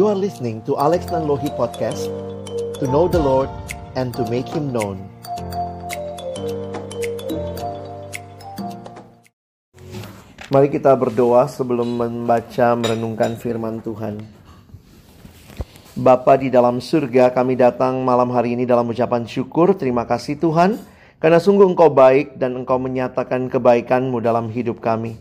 You are listening to Alex Nanlohi Podcast To know the Lord and to make Him known Mari kita berdoa sebelum membaca merenungkan firman Tuhan Bapa di dalam surga, kami datang malam hari ini dalam ucapan syukur. Terima kasih Tuhan, karena sungguh Engkau baik dan Engkau menyatakan kebaikan-Mu dalam hidup kami.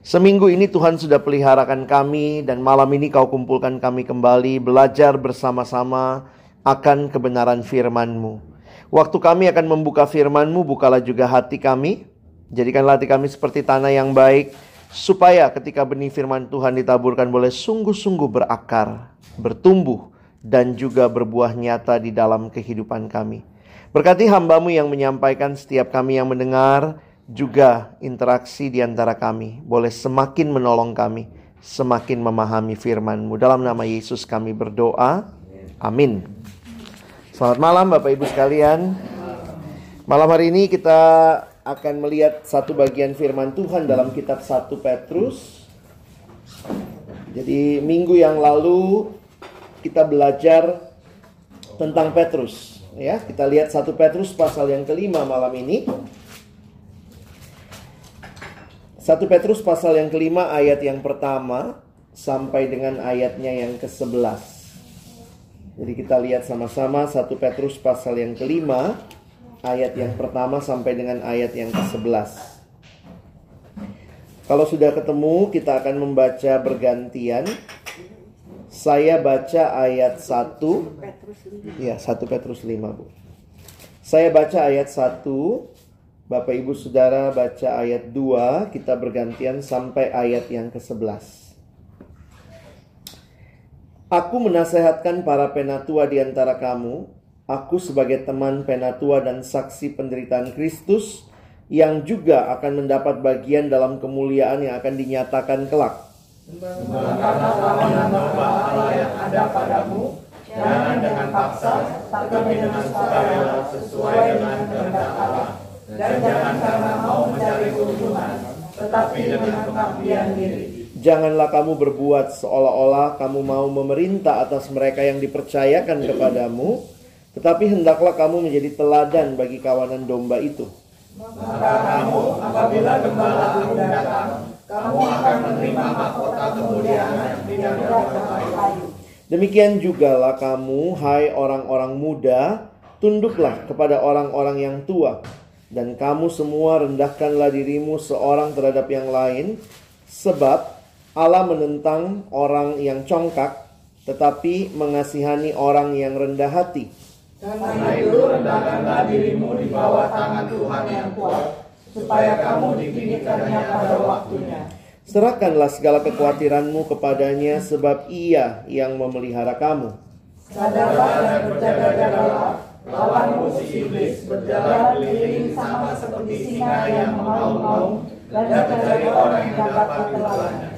Seminggu ini Tuhan sudah peliharakan kami dan malam ini kau kumpulkan kami kembali belajar bersama-sama akan kebenaran firman-Mu. Waktu kami akan membuka firman-Mu, bukalah juga hati kami. Jadikanlah hati kami seperti tanah yang baik, supaya ketika benih firman Tuhan ditaburkan boleh sungguh-sungguh berakar, bertumbuh, dan juga berbuah nyata di dalam kehidupan kami. Berkati hambamu yang menyampaikan setiap kami yang mendengar, juga interaksi di antara kami boleh semakin menolong kami, semakin memahami firman-Mu. Dalam nama Yesus kami berdoa. Amin. Selamat malam Bapak Ibu sekalian. Malam hari ini kita akan melihat satu bagian firman Tuhan dalam kitab 1 Petrus. Jadi minggu yang lalu kita belajar tentang Petrus ya. Kita lihat 1 Petrus pasal yang kelima malam ini. 1 Petrus pasal yang kelima ayat yang pertama sampai dengan ayatnya yang ke-11. Jadi kita lihat sama-sama 1 Petrus pasal yang kelima ayat yang pertama sampai dengan ayat yang ke-11. Kalau sudah ketemu kita akan membaca bergantian. Saya baca ayat 1. Ya, 1 Petrus 5, Bu. Saya baca ayat 1 Bapak Ibu Saudara baca ayat 2, kita bergantian sampai ayat yang ke-11. Aku menasehatkan para penatua di antara kamu, aku sebagai teman penatua dan saksi penderitaan Kristus yang juga akan mendapat bagian dalam kemuliaan yang akan dinyatakan kelak. jangan dengan paksa, dengan sukarela sesuai dengan dan jangan karena mau mencari keuntungan, tetapi dengan pengabdian diri. Janganlah kamu berbuat seolah-olah kamu mau memerintah atas mereka yang dipercayakan kepadamu, tetapi hendaklah kamu menjadi teladan bagi kawanan domba itu. Maka kamu apabila gembala aku datang, kamu akan menerima mahkota kemuliaan di dalam. Demikian jugalah kamu, hai orang-orang muda, tunduklah kepada orang-orang yang tua dan kamu semua rendahkanlah dirimu seorang terhadap yang lain, sebab Allah menentang orang yang congkak, tetapi mengasihani orang yang rendah hati. Karena itu rendahkanlah dirimu di bawah tangan Tuhan yang kuat, supaya kamu ditinggikannya pada waktunya. Serahkanlah segala kekhawatiranmu kepadanya, sebab ia yang memelihara kamu. Sadarlah dan berjaga-jagalah Lawan musuh iblis berjalan keliling sama seperti singa yang mengaum-ngaum dan mencari orang yang dapat ditelannya.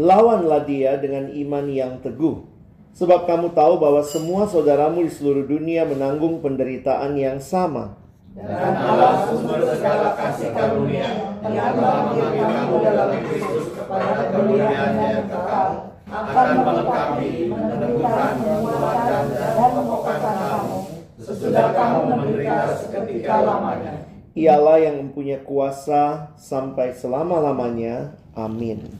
Lawanlah dia dengan iman yang teguh. Sebab kamu tahu bahwa semua saudaramu di seluruh dunia menanggung penderitaan yang sama. Dan Allah sumber segala kasih karunia yang telah memanggil kamu dalam Kristus kepada kemuliaan yang kekal akan melengkapi, meneguhkan, menguatkan, dan mengokohkan kamu sesudah kamu menderita seketika lamanya. Ialah yang mempunyai kuasa sampai selama-lamanya. Amin.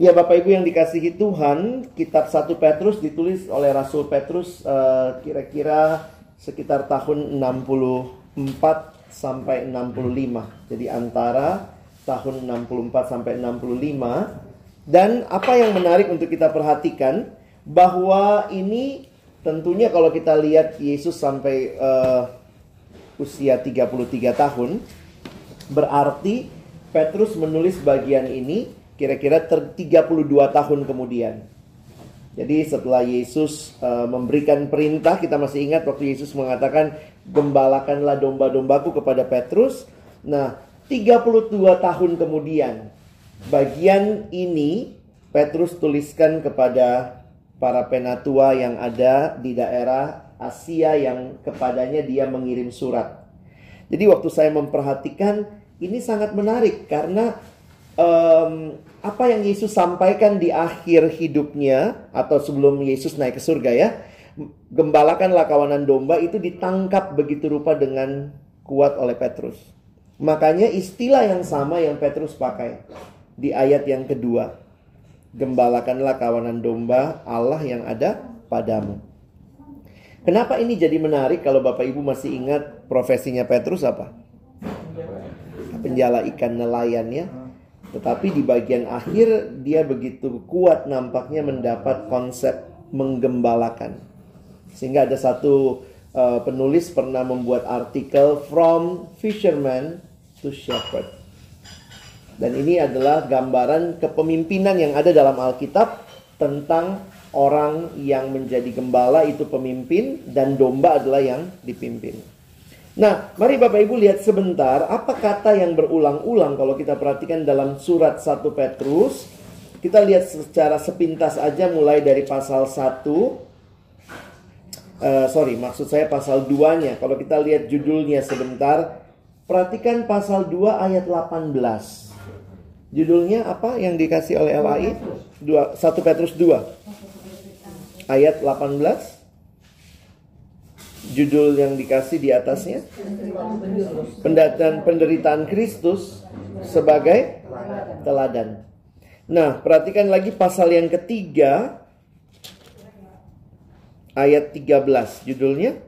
Ya Bapak Ibu yang dikasihi Tuhan, kitab 1 Petrus ditulis oleh Rasul Petrus uh, kira-kira sekitar tahun 64 sampai 65. Jadi antara tahun 64 sampai 65. Dan apa yang menarik untuk kita perhatikan bahwa ini Tentunya kalau kita lihat Yesus sampai uh, usia 33 tahun, berarti Petrus menulis bagian ini kira-kira 32 tahun kemudian. Jadi setelah Yesus uh, memberikan perintah, kita masih ingat waktu Yesus mengatakan, "Gembalakanlah domba-dombaku" kepada Petrus. Nah, 32 tahun kemudian, bagian ini Petrus tuliskan kepada para penatua yang ada di daerah Asia yang kepadanya dia mengirim surat. Jadi waktu saya memperhatikan ini sangat menarik karena um, apa yang Yesus sampaikan di akhir hidupnya atau sebelum Yesus naik ke surga ya. Gembalakanlah kawanan domba itu ditangkap begitu rupa dengan kuat oleh Petrus. Makanya istilah yang sama yang Petrus pakai di ayat yang kedua. Gembalakanlah kawanan domba Allah yang ada padamu. Kenapa ini jadi menarik kalau Bapak Ibu masih ingat profesinya Petrus apa? Penjala ikan nelayan ya. Tetapi di bagian akhir dia begitu kuat nampaknya mendapat konsep menggembalakan. Sehingga ada satu uh, penulis pernah membuat artikel from fisherman to shepherd. Dan ini adalah gambaran kepemimpinan yang ada dalam Alkitab tentang orang yang menjadi gembala itu pemimpin dan domba adalah yang dipimpin. Nah, mari Bapak Ibu lihat sebentar apa kata yang berulang-ulang kalau kita perhatikan dalam surat 1 Petrus. Kita lihat secara sepintas aja mulai dari pasal 1 uh, eh, sorry, maksud saya pasal 2-nya. Kalau kita lihat judulnya sebentar, perhatikan pasal 2 ayat 18. Judulnya apa yang dikasih oleh LAI? 2, 1 Petrus 2 ayat 18 judul yang dikasih di atasnya penderitaan penderitaan Kristus sebagai teladan. Nah, perhatikan lagi pasal yang ketiga ayat 13 judulnya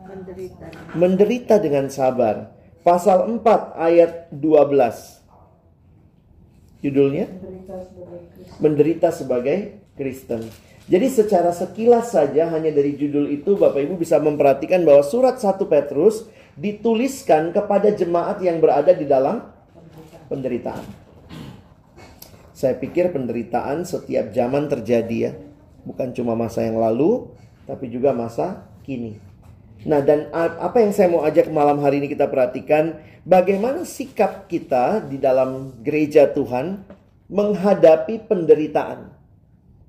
menderita. menderita dengan sabar. Pasal 4 ayat 12 judulnya menderita sebagai Kristen. Jadi secara sekilas saja hanya dari judul itu Bapak Ibu bisa memperhatikan bahwa surat 1 Petrus dituliskan kepada jemaat yang berada di dalam penderitaan. Saya pikir penderitaan setiap zaman terjadi ya. Bukan cuma masa yang lalu, tapi juga masa kini. Nah, dan apa yang saya mau ajak malam hari ini kita perhatikan, bagaimana sikap kita di dalam gereja Tuhan menghadapi penderitaan.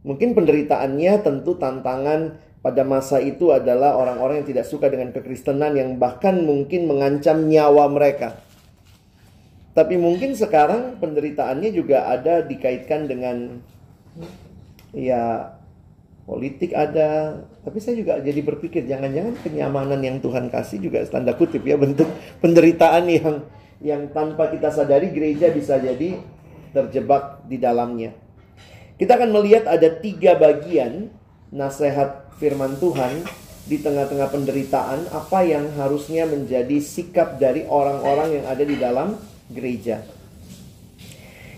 Mungkin penderitaannya tentu tantangan pada masa itu adalah orang-orang yang tidak suka dengan kekristenan yang bahkan mungkin mengancam nyawa mereka. Tapi mungkin sekarang penderitaannya juga ada dikaitkan dengan ya politik ada. Tapi saya juga jadi berpikir jangan-jangan kenyamanan yang Tuhan kasih juga tanda kutip ya bentuk penderitaan yang yang tanpa kita sadari gereja bisa jadi terjebak di dalamnya. Kita akan melihat ada tiga bagian nasihat firman Tuhan di tengah-tengah penderitaan apa yang harusnya menjadi sikap dari orang-orang yang ada di dalam gereja.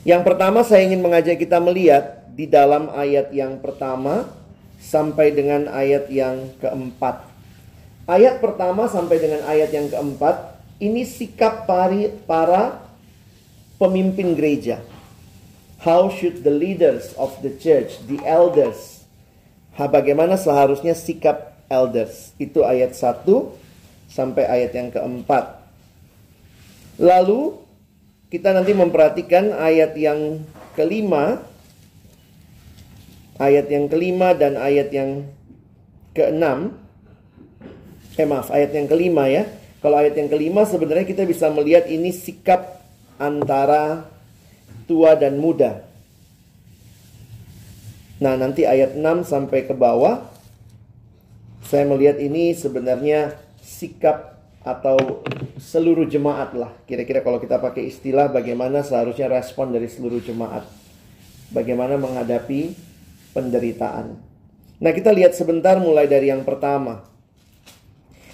Yang pertama saya ingin mengajak kita melihat di dalam ayat yang pertama sampai dengan ayat yang keempat. Ayat pertama sampai dengan ayat yang keempat ini sikap para pemimpin gereja. How should the leaders of the church, the elders, bagaimana seharusnya sikap elders? Itu ayat 1 sampai ayat yang keempat. Lalu kita nanti memperhatikan ayat yang kelima, ayat yang kelima dan ayat yang keenam. Eh maaf, ayat yang kelima ya. Kalau ayat yang kelima sebenarnya kita bisa melihat ini sikap antara tua dan muda. Nah, nanti ayat 6 sampai ke bawah saya melihat ini sebenarnya sikap atau seluruh jemaat lah. Kira-kira kalau kita pakai istilah bagaimana seharusnya respon dari seluruh jemaat. Bagaimana menghadapi penderitaan. Nah, kita lihat sebentar mulai dari yang pertama.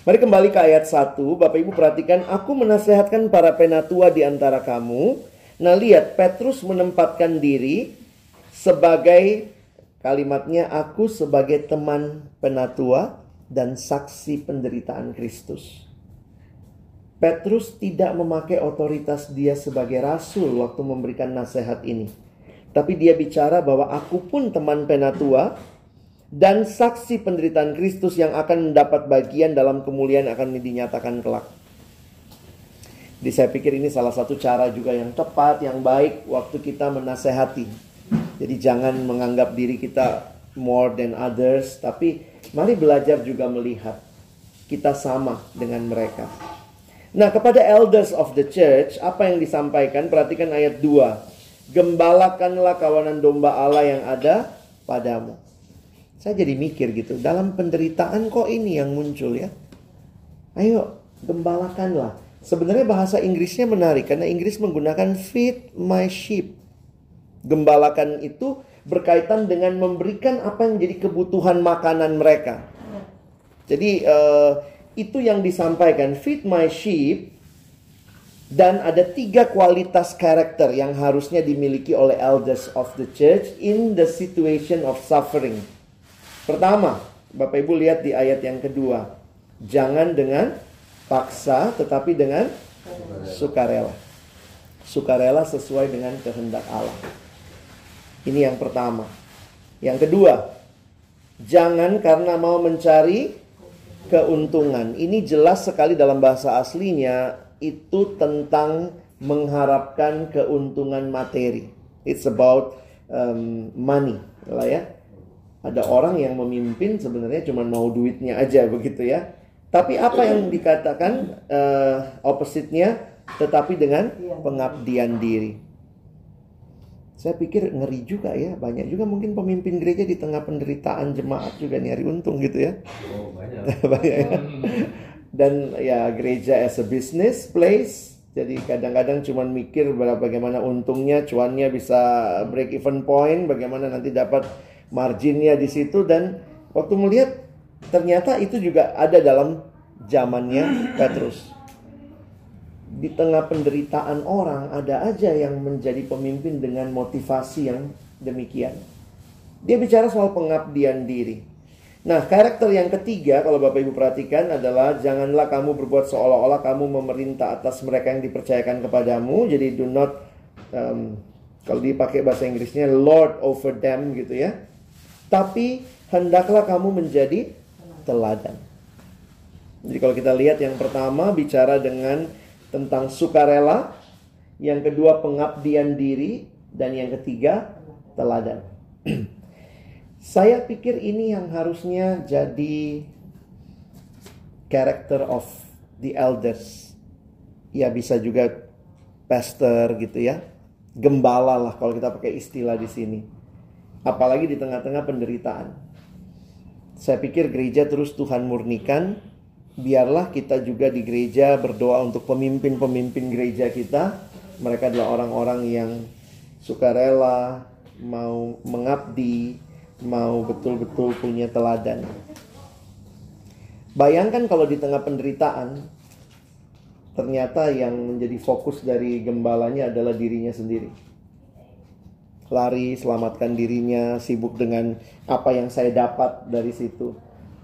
Mari kembali ke ayat 1. Bapak Ibu perhatikan, aku menasehatkan para penatua di antara kamu Nah lihat Petrus menempatkan diri sebagai kalimatnya aku sebagai teman penatua dan saksi penderitaan Kristus. Petrus tidak memakai otoritas dia sebagai rasul waktu memberikan nasihat ini. Tapi dia bicara bahwa aku pun teman penatua dan saksi penderitaan Kristus yang akan mendapat bagian dalam kemuliaan akan dinyatakan kelak. Jadi saya pikir ini salah satu cara juga yang tepat, yang baik waktu kita menasehati. Jadi jangan menganggap diri kita more than others, tapi mari belajar juga melihat kita sama dengan mereka. Nah, kepada elders of the church, apa yang disampaikan? Perhatikan ayat 2. Gembalakanlah kawanan domba Allah yang ada padamu. Saya jadi mikir gitu, dalam penderitaan kok ini yang muncul ya. Ayo, gembalakanlah. Sebenarnya bahasa Inggrisnya menarik karena Inggris menggunakan feed my sheep. Gembalakan itu berkaitan dengan memberikan apa yang menjadi kebutuhan makanan mereka. Jadi uh, itu yang disampaikan feed my sheep dan ada tiga kualitas karakter yang harusnya dimiliki oleh elders of the church in the situation of suffering. Pertama, Bapak Ibu lihat di ayat yang kedua. Jangan dengan paksa tetapi dengan sukarela. Sukarela sesuai dengan kehendak Allah. Ini yang pertama. Yang kedua, jangan karena mau mencari keuntungan. Ini jelas sekali dalam bahasa aslinya itu tentang mengharapkan keuntungan materi. It's about um, money, lah ya. Ada orang yang memimpin sebenarnya cuma mau duitnya aja begitu ya. Tapi apa yang dikatakan uh, opposite-nya tetapi dengan iya. pengabdian diri. Saya pikir ngeri juga ya, banyak juga mungkin pemimpin gereja di tengah penderitaan jemaat juga nyari untung gitu ya. Oh, banyak. banyak ya. Dan ya gereja as a business place, jadi kadang-kadang cuma mikir bagaimana untungnya, cuannya bisa break even point, bagaimana nanti dapat marginnya di situ dan waktu melihat ternyata itu juga ada dalam zamannya Petrus di tengah penderitaan orang ada aja yang menjadi pemimpin dengan motivasi yang demikian. Dia bicara soal pengabdian diri. Nah, karakter yang ketiga kalau Bapak Ibu perhatikan adalah janganlah kamu berbuat seolah-olah kamu memerintah atas mereka yang dipercayakan kepadamu. Jadi do not um, kalau dipakai bahasa Inggrisnya lord over them gitu ya. Tapi hendaklah kamu menjadi teladan. Jadi kalau kita lihat yang pertama bicara dengan tentang sukarela, yang kedua pengabdian diri, dan yang ketiga teladan. Saya pikir ini yang harusnya jadi character of the elders. Ya bisa juga pastor gitu ya. Gembala lah kalau kita pakai istilah di sini. Apalagi di tengah-tengah penderitaan. Saya pikir gereja terus Tuhan murnikan biarlah kita juga di gereja berdoa untuk pemimpin-pemimpin gereja kita. Mereka adalah orang-orang yang sukarela, mau mengabdi, mau betul-betul punya teladan. Bayangkan kalau di tengah penderitaan, ternyata yang menjadi fokus dari gembalanya adalah dirinya sendiri. Lari, selamatkan dirinya, sibuk dengan apa yang saya dapat dari situ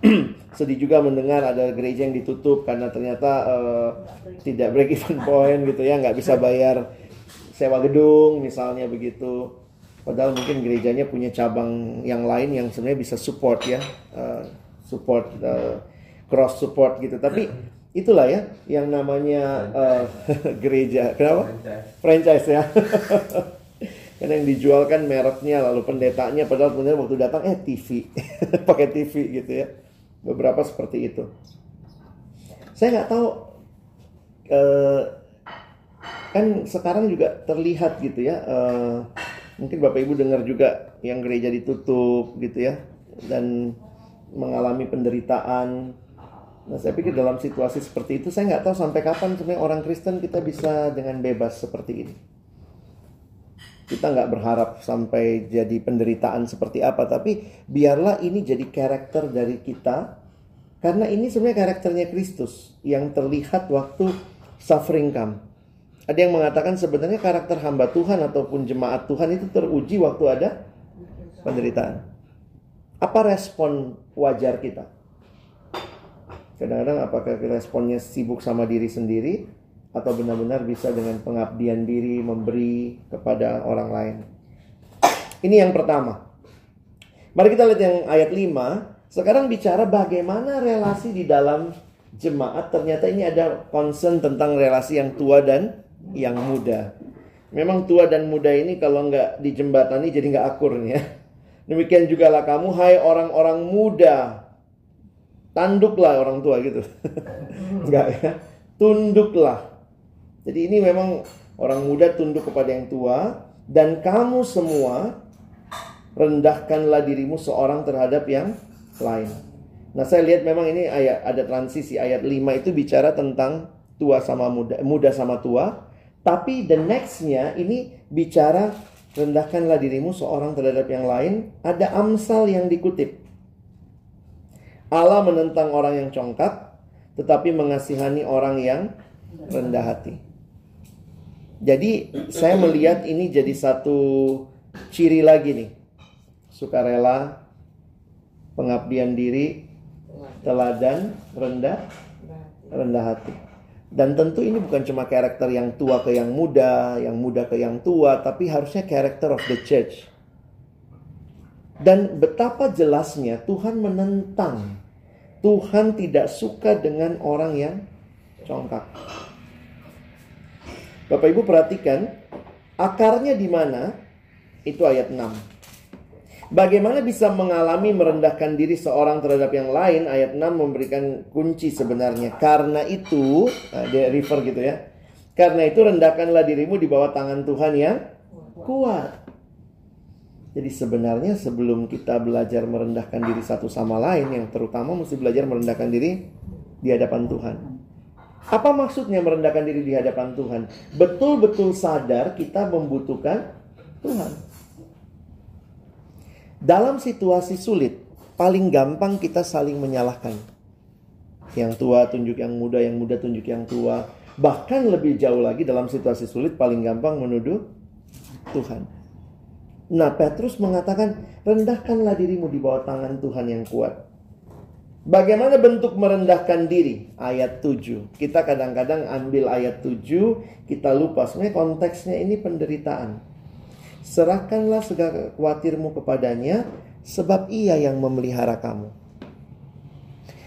sedih juga mendengar ada gereja yang ditutup karena ternyata uh, tidak break even point gitu ya nggak bisa bayar sewa gedung misalnya begitu padahal mungkin gerejanya punya cabang yang lain yang sebenarnya bisa support ya uh, support uh, cross support gitu. Tapi itulah ya yang namanya uh, gereja. Kenapa? Franchise, franchise ya. Karena yang dijual kan mereknya lalu pendetanya. Padahal sebenarnya waktu datang eh TV pakai TV gitu ya. Beberapa seperti itu. Saya nggak tahu eh, kan sekarang juga terlihat gitu ya eh, mungkin bapak ibu dengar juga yang gereja ditutup gitu ya dan mengalami penderitaan Nah, saya pikir dalam situasi seperti itu, saya nggak tahu sampai kapan sebenarnya orang Kristen kita bisa dengan bebas seperti ini. Kita nggak berharap sampai jadi penderitaan seperti apa, tapi biarlah ini jadi karakter dari kita. Karena ini sebenarnya karakternya Kristus yang terlihat waktu suffering come. Ada yang mengatakan sebenarnya karakter hamba Tuhan ataupun jemaat Tuhan itu teruji waktu ada penderitaan. Apa respon wajar kita? Kadang-kadang apakah responnya sibuk sama diri sendiri atau benar-benar bisa dengan pengabdian diri memberi kepada orang lain. Ini yang pertama. Mari kita lihat yang ayat 5. Sekarang bicara bagaimana relasi di dalam jemaat. Ternyata ini ada concern tentang relasi yang tua dan yang muda. Memang tua dan muda ini kalau nggak dijembatani jadi nggak akur ya. Demikian juga lah kamu, hai orang-orang muda. Tanduklah orang tua gitu. Enggak ya. Tunduklah jadi ini memang orang muda tunduk kepada yang tua Dan kamu semua rendahkanlah dirimu seorang terhadap yang lain. Nah, saya lihat memang ini ayat ada transisi ayat 5 itu bicara tentang tua sama muda, muda sama tua. Tapi the nextnya ini bicara rendahkanlah dirimu seorang terhadap yang lain. Ada amsal yang dikutip. Allah menentang orang yang congkak, tetapi mengasihani orang yang rendah hati. Jadi saya melihat ini jadi satu ciri lagi nih. Sukarela, pengabdian diri, teladan, rendah, rendah hati. Dan tentu ini bukan cuma karakter yang tua ke yang muda, yang muda ke yang tua, tapi harusnya karakter of the church. Dan betapa jelasnya Tuhan menentang. Tuhan tidak suka dengan orang yang congkak. Bapak Ibu perhatikan, akarnya di mana? Itu ayat 6. Bagaimana bisa mengalami merendahkan diri seorang terhadap yang lain? Ayat 6 memberikan kunci sebenarnya. Karena itu, nah dia refer gitu ya. Karena itu rendahkanlah dirimu di bawah tangan Tuhan yang kuat. Jadi sebenarnya sebelum kita belajar merendahkan diri satu sama lain, yang terutama mesti belajar merendahkan diri di hadapan Tuhan. Apa maksudnya merendahkan diri di hadapan Tuhan? Betul-betul sadar kita membutuhkan Tuhan. Dalam situasi sulit, paling gampang kita saling menyalahkan. Yang tua tunjuk yang muda, yang muda tunjuk yang tua. Bahkan lebih jauh lagi dalam situasi sulit paling gampang menuduh Tuhan. Nah, Petrus mengatakan, rendahkanlah dirimu di bawah tangan Tuhan yang kuat. Bagaimana bentuk merendahkan diri? Ayat 7. Kita kadang-kadang ambil ayat 7, kita lupa. Sebenarnya konteksnya ini penderitaan. Serahkanlah segala khawatirmu kepadanya, sebab ia yang memelihara kamu.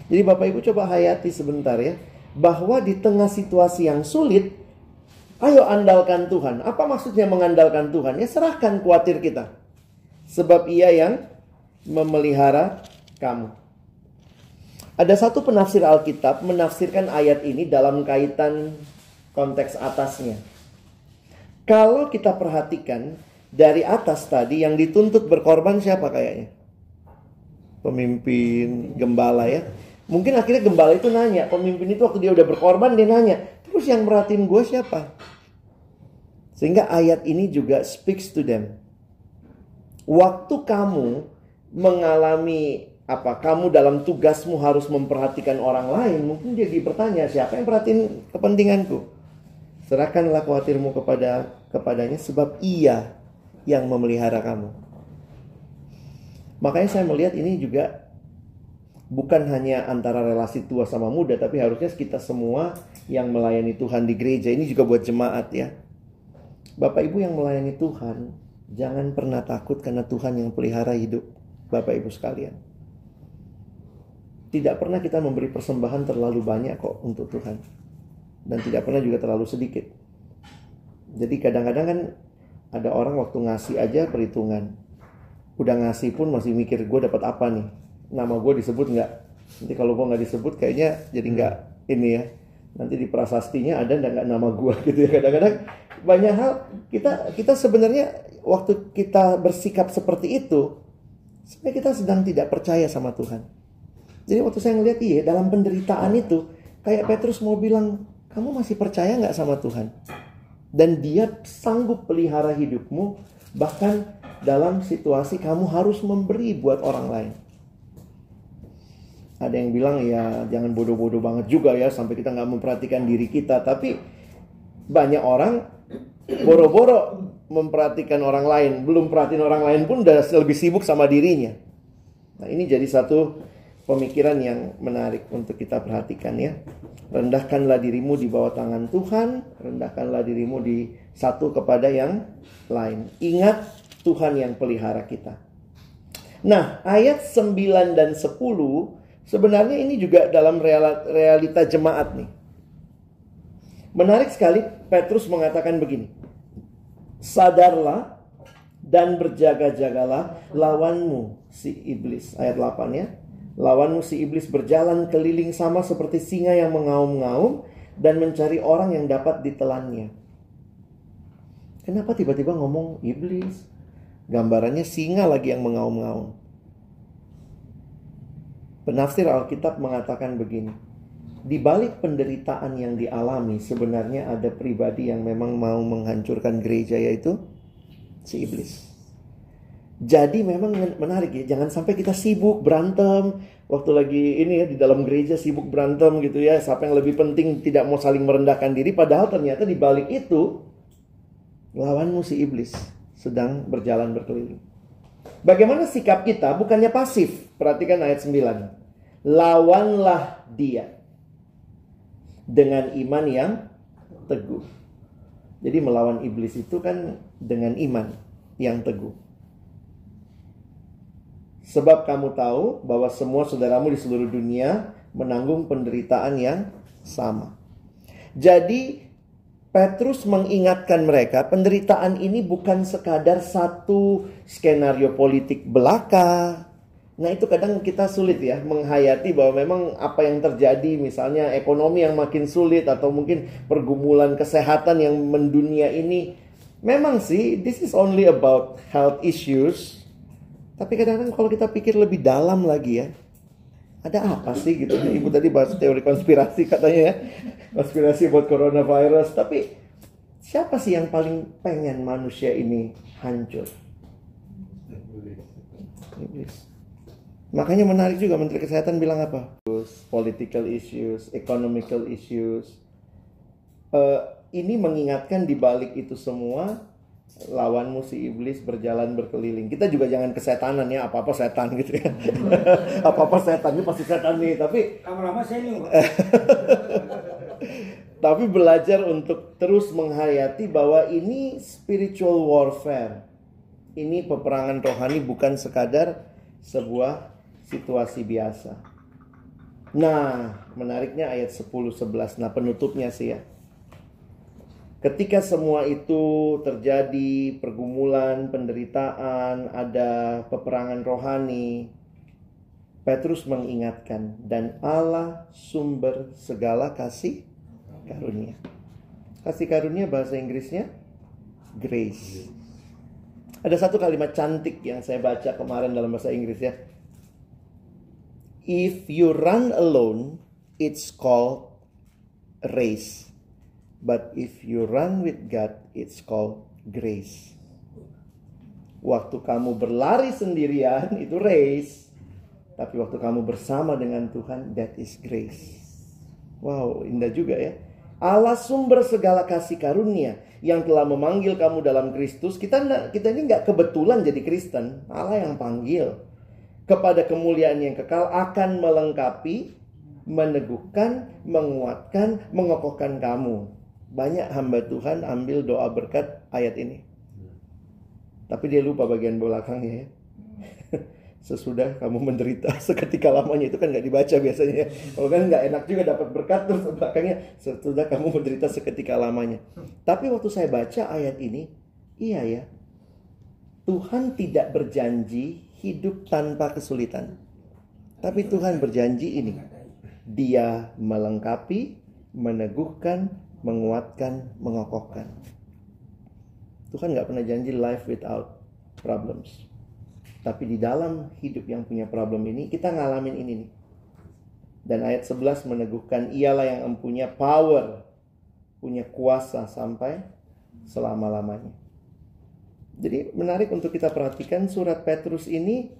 Jadi Bapak Ibu coba hayati sebentar ya. Bahwa di tengah situasi yang sulit, Ayo andalkan Tuhan. Apa maksudnya mengandalkan Tuhan? Ya serahkan khawatir kita. Sebab ia yang memelihara kamu. Ada satu penafsir Alkitab menafsirkan ayat ini dalam kaitan konteks atasnya. Kalau kita perhatikan dari atas tadi yang dituntut berkorban siapa kayaknya? Pemimpin, gembala ya. Mungkin akhirnya gembala itu nanya, pemimpin itu waktu dia udah berkorban dia nanya, terus yang merhatiin gue siapa? Sehingga ayat ini juga speaks to them. Waktu kamu mengalami apa kamu dalam tugasmu harus memperhatikan orang lain, mungkin dia bertanya siapa yang perhatiin kepentinganku. Serahkanlah khawatirmu kepada kepadanya sebab ia yang memelihara kamu. Makanya saya melihat ini juga bukan hanya antara relasi tua sama muda, tapi harusnya kita semua yang melayani Tuhan di gereja ini juga buat jemaat ya. Bapak Ibu yang melayani Tuhan, jangan pernah takut karena Tuhan yang pelihara hidup Bapak Ibu sekalian. Tidak pernah kita memberi persembahan terlalu banyak kok untuk Tuhan. Dan tidak pernah juga terlalu sedikit. Jadi kadang-kadang kan ada orang waktu ngasih aja perhitungan. Udah ngasih pun masih mikir gue dapat apa nih. Nama gue disebut nggak? Nanti kalau gue nggak disebut kayaknya jadi nggak ini ya. Nanti di prasastinya ada nggak nama gue gitu ya. Kadang-kadang banyak hal kita kita sebenarnya waktu kita bersikap seperti itu sebenarnya kita sedang tidak percaya sama Tuhan. Jadi waktu saya ngeliat iya dalam penderitaan itu kayak Petrus mau bilang kamu masih percaya nggak sama Tuhan? Dan dia sanggup pelihara hidupmu bahkan dalam situasi kamu harus memberi buat orang lain. Ada yang bilang ya jangan bodoh-bodoh banget juga ya sampai kita nggak memperhatikan diri kita. Tapi banyak orang boro-boro memperhatikan orang lain, belum perhatiin orang lain pun udah lebih sibuk sama dirinya. Nah, ini jadi satu pemikiran yang menarik untuk kita perhatikan ya. Rendahkanlah dirimu di bawah tangan Tuhan, rendahkanlah dirimu di satu kepada yang lain. Ingat Tuhan yang pelihara kita. Nah, ayat 9 dan 10 sebenarnya ini juga dalam realita jemaat nih. Menarik sekali Petrus mengatakan begini sadarlah dan berjaga-jagalah lawanmu si iblis. Ayat 8 ya. Lawanmu si iblis berjalan keliling sama seperti singa yang mengaum-ngaum dan mencari orang yang dapat ditelannya. Kenapa tiba-tiba ngomong iblis? Gambarannya singa lagi yang mengaum-ngaum. Penafsir Alkitab mengatakan begini. Di balik penderitaan yang dialami sebenarnya ada pribadi yang memang mau menghancurkan gereja yaitu si iblis. Jadi memang menarik ya, jangan sampai kita sibuk berantem waktu lagi ini ya di dalam gereja sibuk berantem gitu ya, siapa yang lebih penting tidak mau saling merendahkan diri padahal ternyata di balik itu lawanmu si iblis sedang berjalan berkeliling. Bagaimana sikap kita? Bukannya pasif. Perhatikan ayat 9. Lawanlah dia dengan iman yang teguh. Jadi melawan iblis itu kan dengan iman yang teguh. Sebab kamu tahu bahwa semua saudaramu di seluruh dunia menanggung penderitaan yang sama. Jadi Petrus mengingatkan mereka penderitaan ini bukan sekadar satu skenario politik belaka, Nah itu kadang kita sulit ya menghayati bahwa memang apa yang terjadi misalnya ekonomi yang makin sulit atau mungkin pergumulan kesehatan yang mendunia ini. Memang sih this is only about health issues tapi kadang-kadang kalau kita pikir lebih dalam lagi ya ada apa sih gitu? Ibu tadi bahas teori konspirasi katanya ya. Konspirasi buat coronavirus. Tapi siapa sih yang paling pengen manusia ini hancur? Iblis. Makanya menarik juga Menteri Kesehatan bilang apa? Political issues, economical issues. Uh, ini mengingatkan di balik itu semua lawanmu si iblis berjalan berkeliling. Kita juga jangan kesetanan ya, apa-apa setan gitu ya. apa-apa setan ini pasti setan nih, tapi lama-lama saya nih. tapi belajar untuk terus menghayati bahwa ini spiritual warfare. Ini peperangan rohani bukan sekadar sebuah situasi biasa. Nah, menariknya ayat 10 11. Nah, penutupnya sih ya. Ketika semua itu terjadi pergumulan, penderitaan, ada peperangan rohani, Petrus mengingatkan dan Allah sumber segala kasih karunia. Kasih karunia bahasa Inggrisnya grace. Ada satu kalimat cantik yang saya baca kemarin dalam bahasa Inggris ya. If you run alone, it's called race. But if you run with God, it's called grace. Waktu kamu berlari sendirian itu race. Tapi waktu kamu bersama dengan Tuhan, that is grace. Wow, indah juga ya. Allah sumber segala kasih karunia yang telah memanggil kamu dalam Kristus. Kita kita ini nggak kebetulan jadi Kristen. Allah yang panggil kepada kemuliaan yang kekal akan melengkapi, meneguhkan, menguatkan, mengokohkan kamu. Banyak hamba Tuhan ambil doa berkat ayat ini. Tapi dia lupa bagian belakangnya ya. Sesudah kamu menderita seketika lamanya itu kan nggak dibaca biasanya. Ya. Kalau kan nggak enak juga dapat berkat terus belakangnya sesudah kamu menderita seketika lamanya. Tapi waktu saya baca ayat ini, iya ya. Tuhan tidak berjanji hidup tanpa kesulitan. Tapi Tuhan berjanji ini. Dia melengkapi, meneguhkan, menguatkan, mengokohkan. Tuhan nggak pernah janji life without problems. Tapi di dalam hidup yang punya problem ini, kita ngalamin ini nih. Dan ayat 11 meneguhkan ialah yang mempunyai power, punya kuasa sampai selama-lamanya. Jadi menarik untuk kita perhatikan surat Petrus ini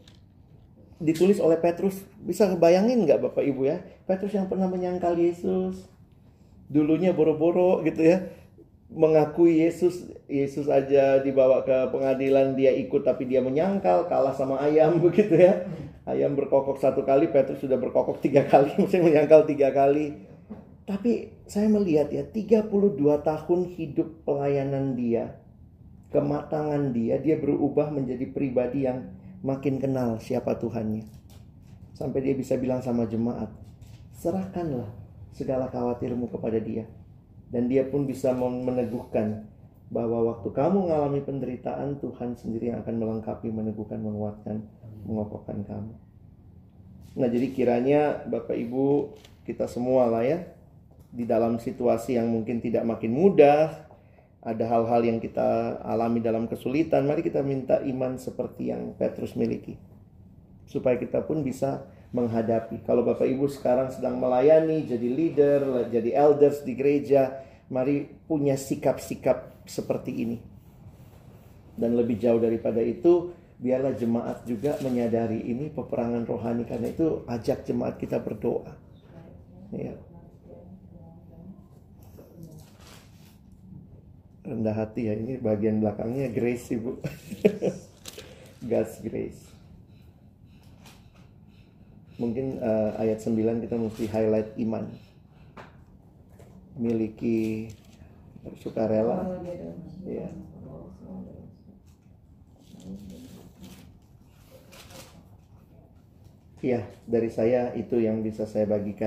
ditulis oleh Petrus. Bisa kebayangin nggak Bapak Ibu ya? Petrus yang pernah menyangkal Yesus. Dulunya boro-boro gitu ya. Mengakui Yesus. Yesus aja dibawa ke pengadilan dia ikut tapi dia menyangkal. Kalah sama ayam begitu ya. Ayam berkokok satu kali, Petrus sudah berkokok tiga kali. Mesti menyangkal tiga kali. Tapi saya melihat ya 32 tahun hidup pelayanan dia kematangan dia, dia berubah menjadi pribadi yang makin kenal siapa Tuhannya. Sampai dia bisa bilang sama jemaat, serahkanlah segala khawatirmu kepada dia. Dan dia pun bisa meneguhkan bahwa waktu kamu mengalami penderitaan, Tuhan sendiri yang akan melengkapi, meneguhkan, menguatkan, mengokohkan kamu. Nah jadi kiranya Bapak Ibu kita semua lah ya, di dalam situasi yang mungkin tidak makin mudah, ada hal-hal yang kita alami dalam kesulitan, mari kita minta iman seperti yang Petrus miliki. Supaya kita pun bisa menghadapi. Kalau Bapak Ibu sekarang sedang melayani, jadi leader, jadi elders di gereja, mari punya sikap-sikap seperti ini. Dan lebih jauh daripada itu, biarlah jemaat juga menyadari ini peperangan rohani karena itu ajak jemaat kita berdoa. Ya. rendah hati ya ini bagian belakangnya grace ibu God's grace mungkin uh, ayat 9 kita mesti highlight iman. Miliki sukarela. Ya Iya, dari saya itu yang bisa saya bagikan.